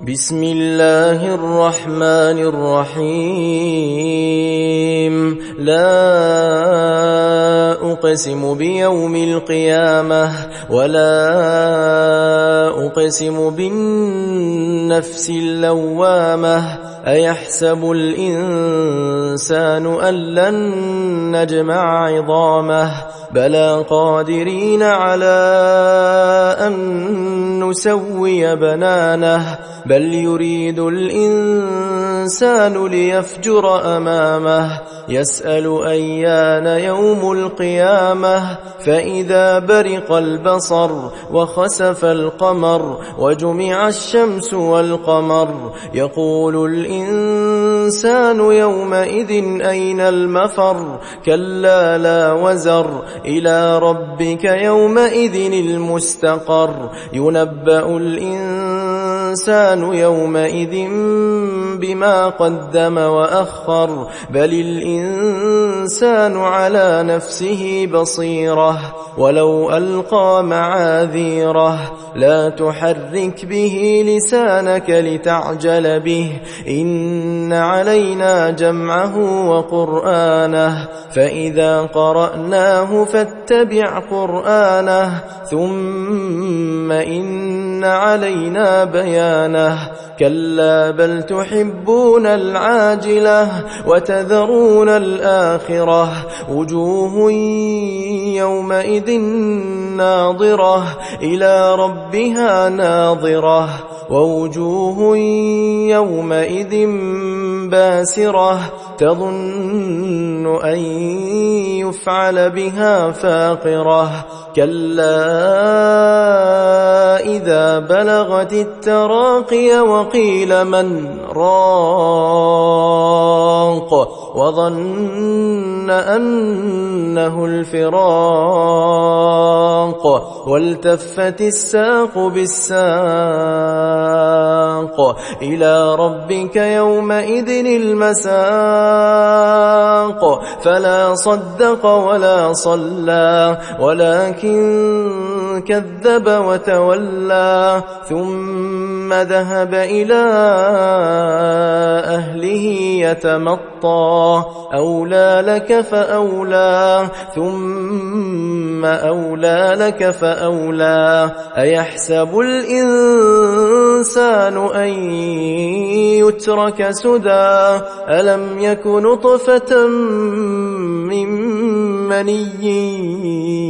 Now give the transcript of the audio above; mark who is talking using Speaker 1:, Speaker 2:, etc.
Speaker 1: بسم الله الرحمن الرحيم. لا أقسم بيوم القيامة ولا أقسم بالنفس اللوامة أيحسب الإنسان أن لن نجمع عظامه بلى قادرين على أن نسوي بنانه بل يريد الإنسان ليفجر أمامه يسأل أيان يوم القيامة فإذا برق البصر وخسف القمر وجمع الشمس والقمر يقول الإنسان يومئذ أين المفر؟ كلا لا وزر. إلى ربك يومئذ المستقر. ينبأ الإنسان يومئذ بما قدم وأخر بل الإنسان على نفسه بصيرة ولو ألقى معاذيره لا تحرك به لسانك لتعجل به إن علينا جمعه وقرآنه فإذا قرأناه فاتبع قرآنه ثم إن علينا بيانه كلا بل تحبون العاجلة وتذرون الآخرة وجوه يومئذ ناظرة إلى ربها ناظرة ووجوه يومئذ باسرة تظن أن يفعل بها فاقرة كلا إذا بلغت التراقي وقيل من راق وظن أنه الفراق والتفت الساق بالساق إلى ربك يومئذ المساق فلا صدق ولا صلى ولكن كذب وتولى ثم ذهب إلى أهله يتمطى. أولى لك فأولى ثم أولى لك فأولى. أيحسب الإنسان أن يترك سدى؟ ألم يك نطفة من مني؟